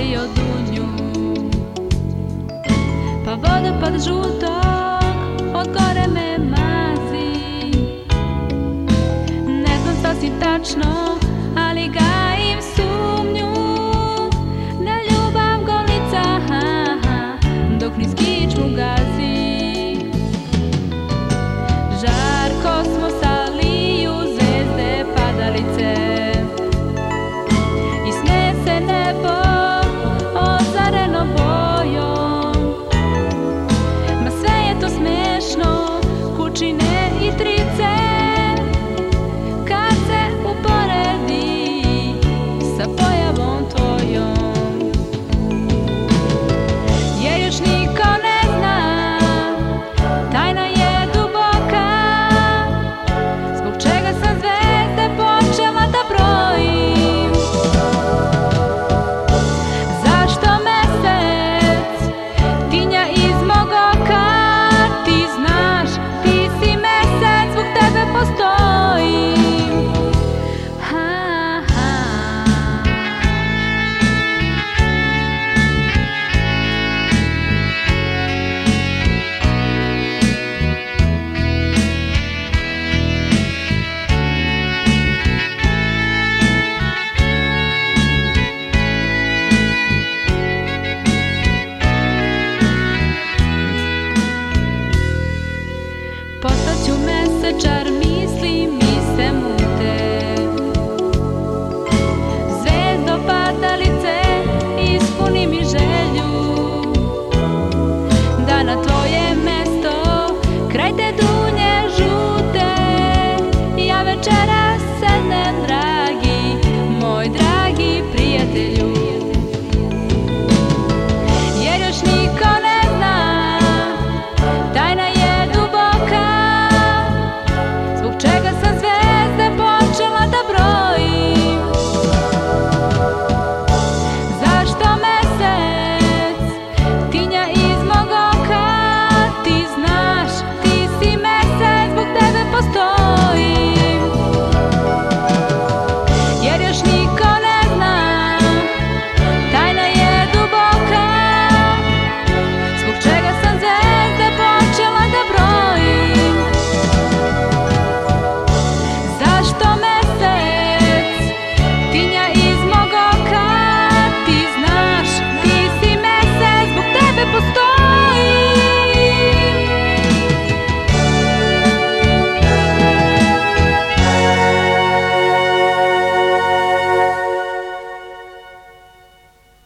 šejo dunjo. Pa vodo pod žutok, od gore me mazi. Ne znam sasvim tačno, ali ga im su. echar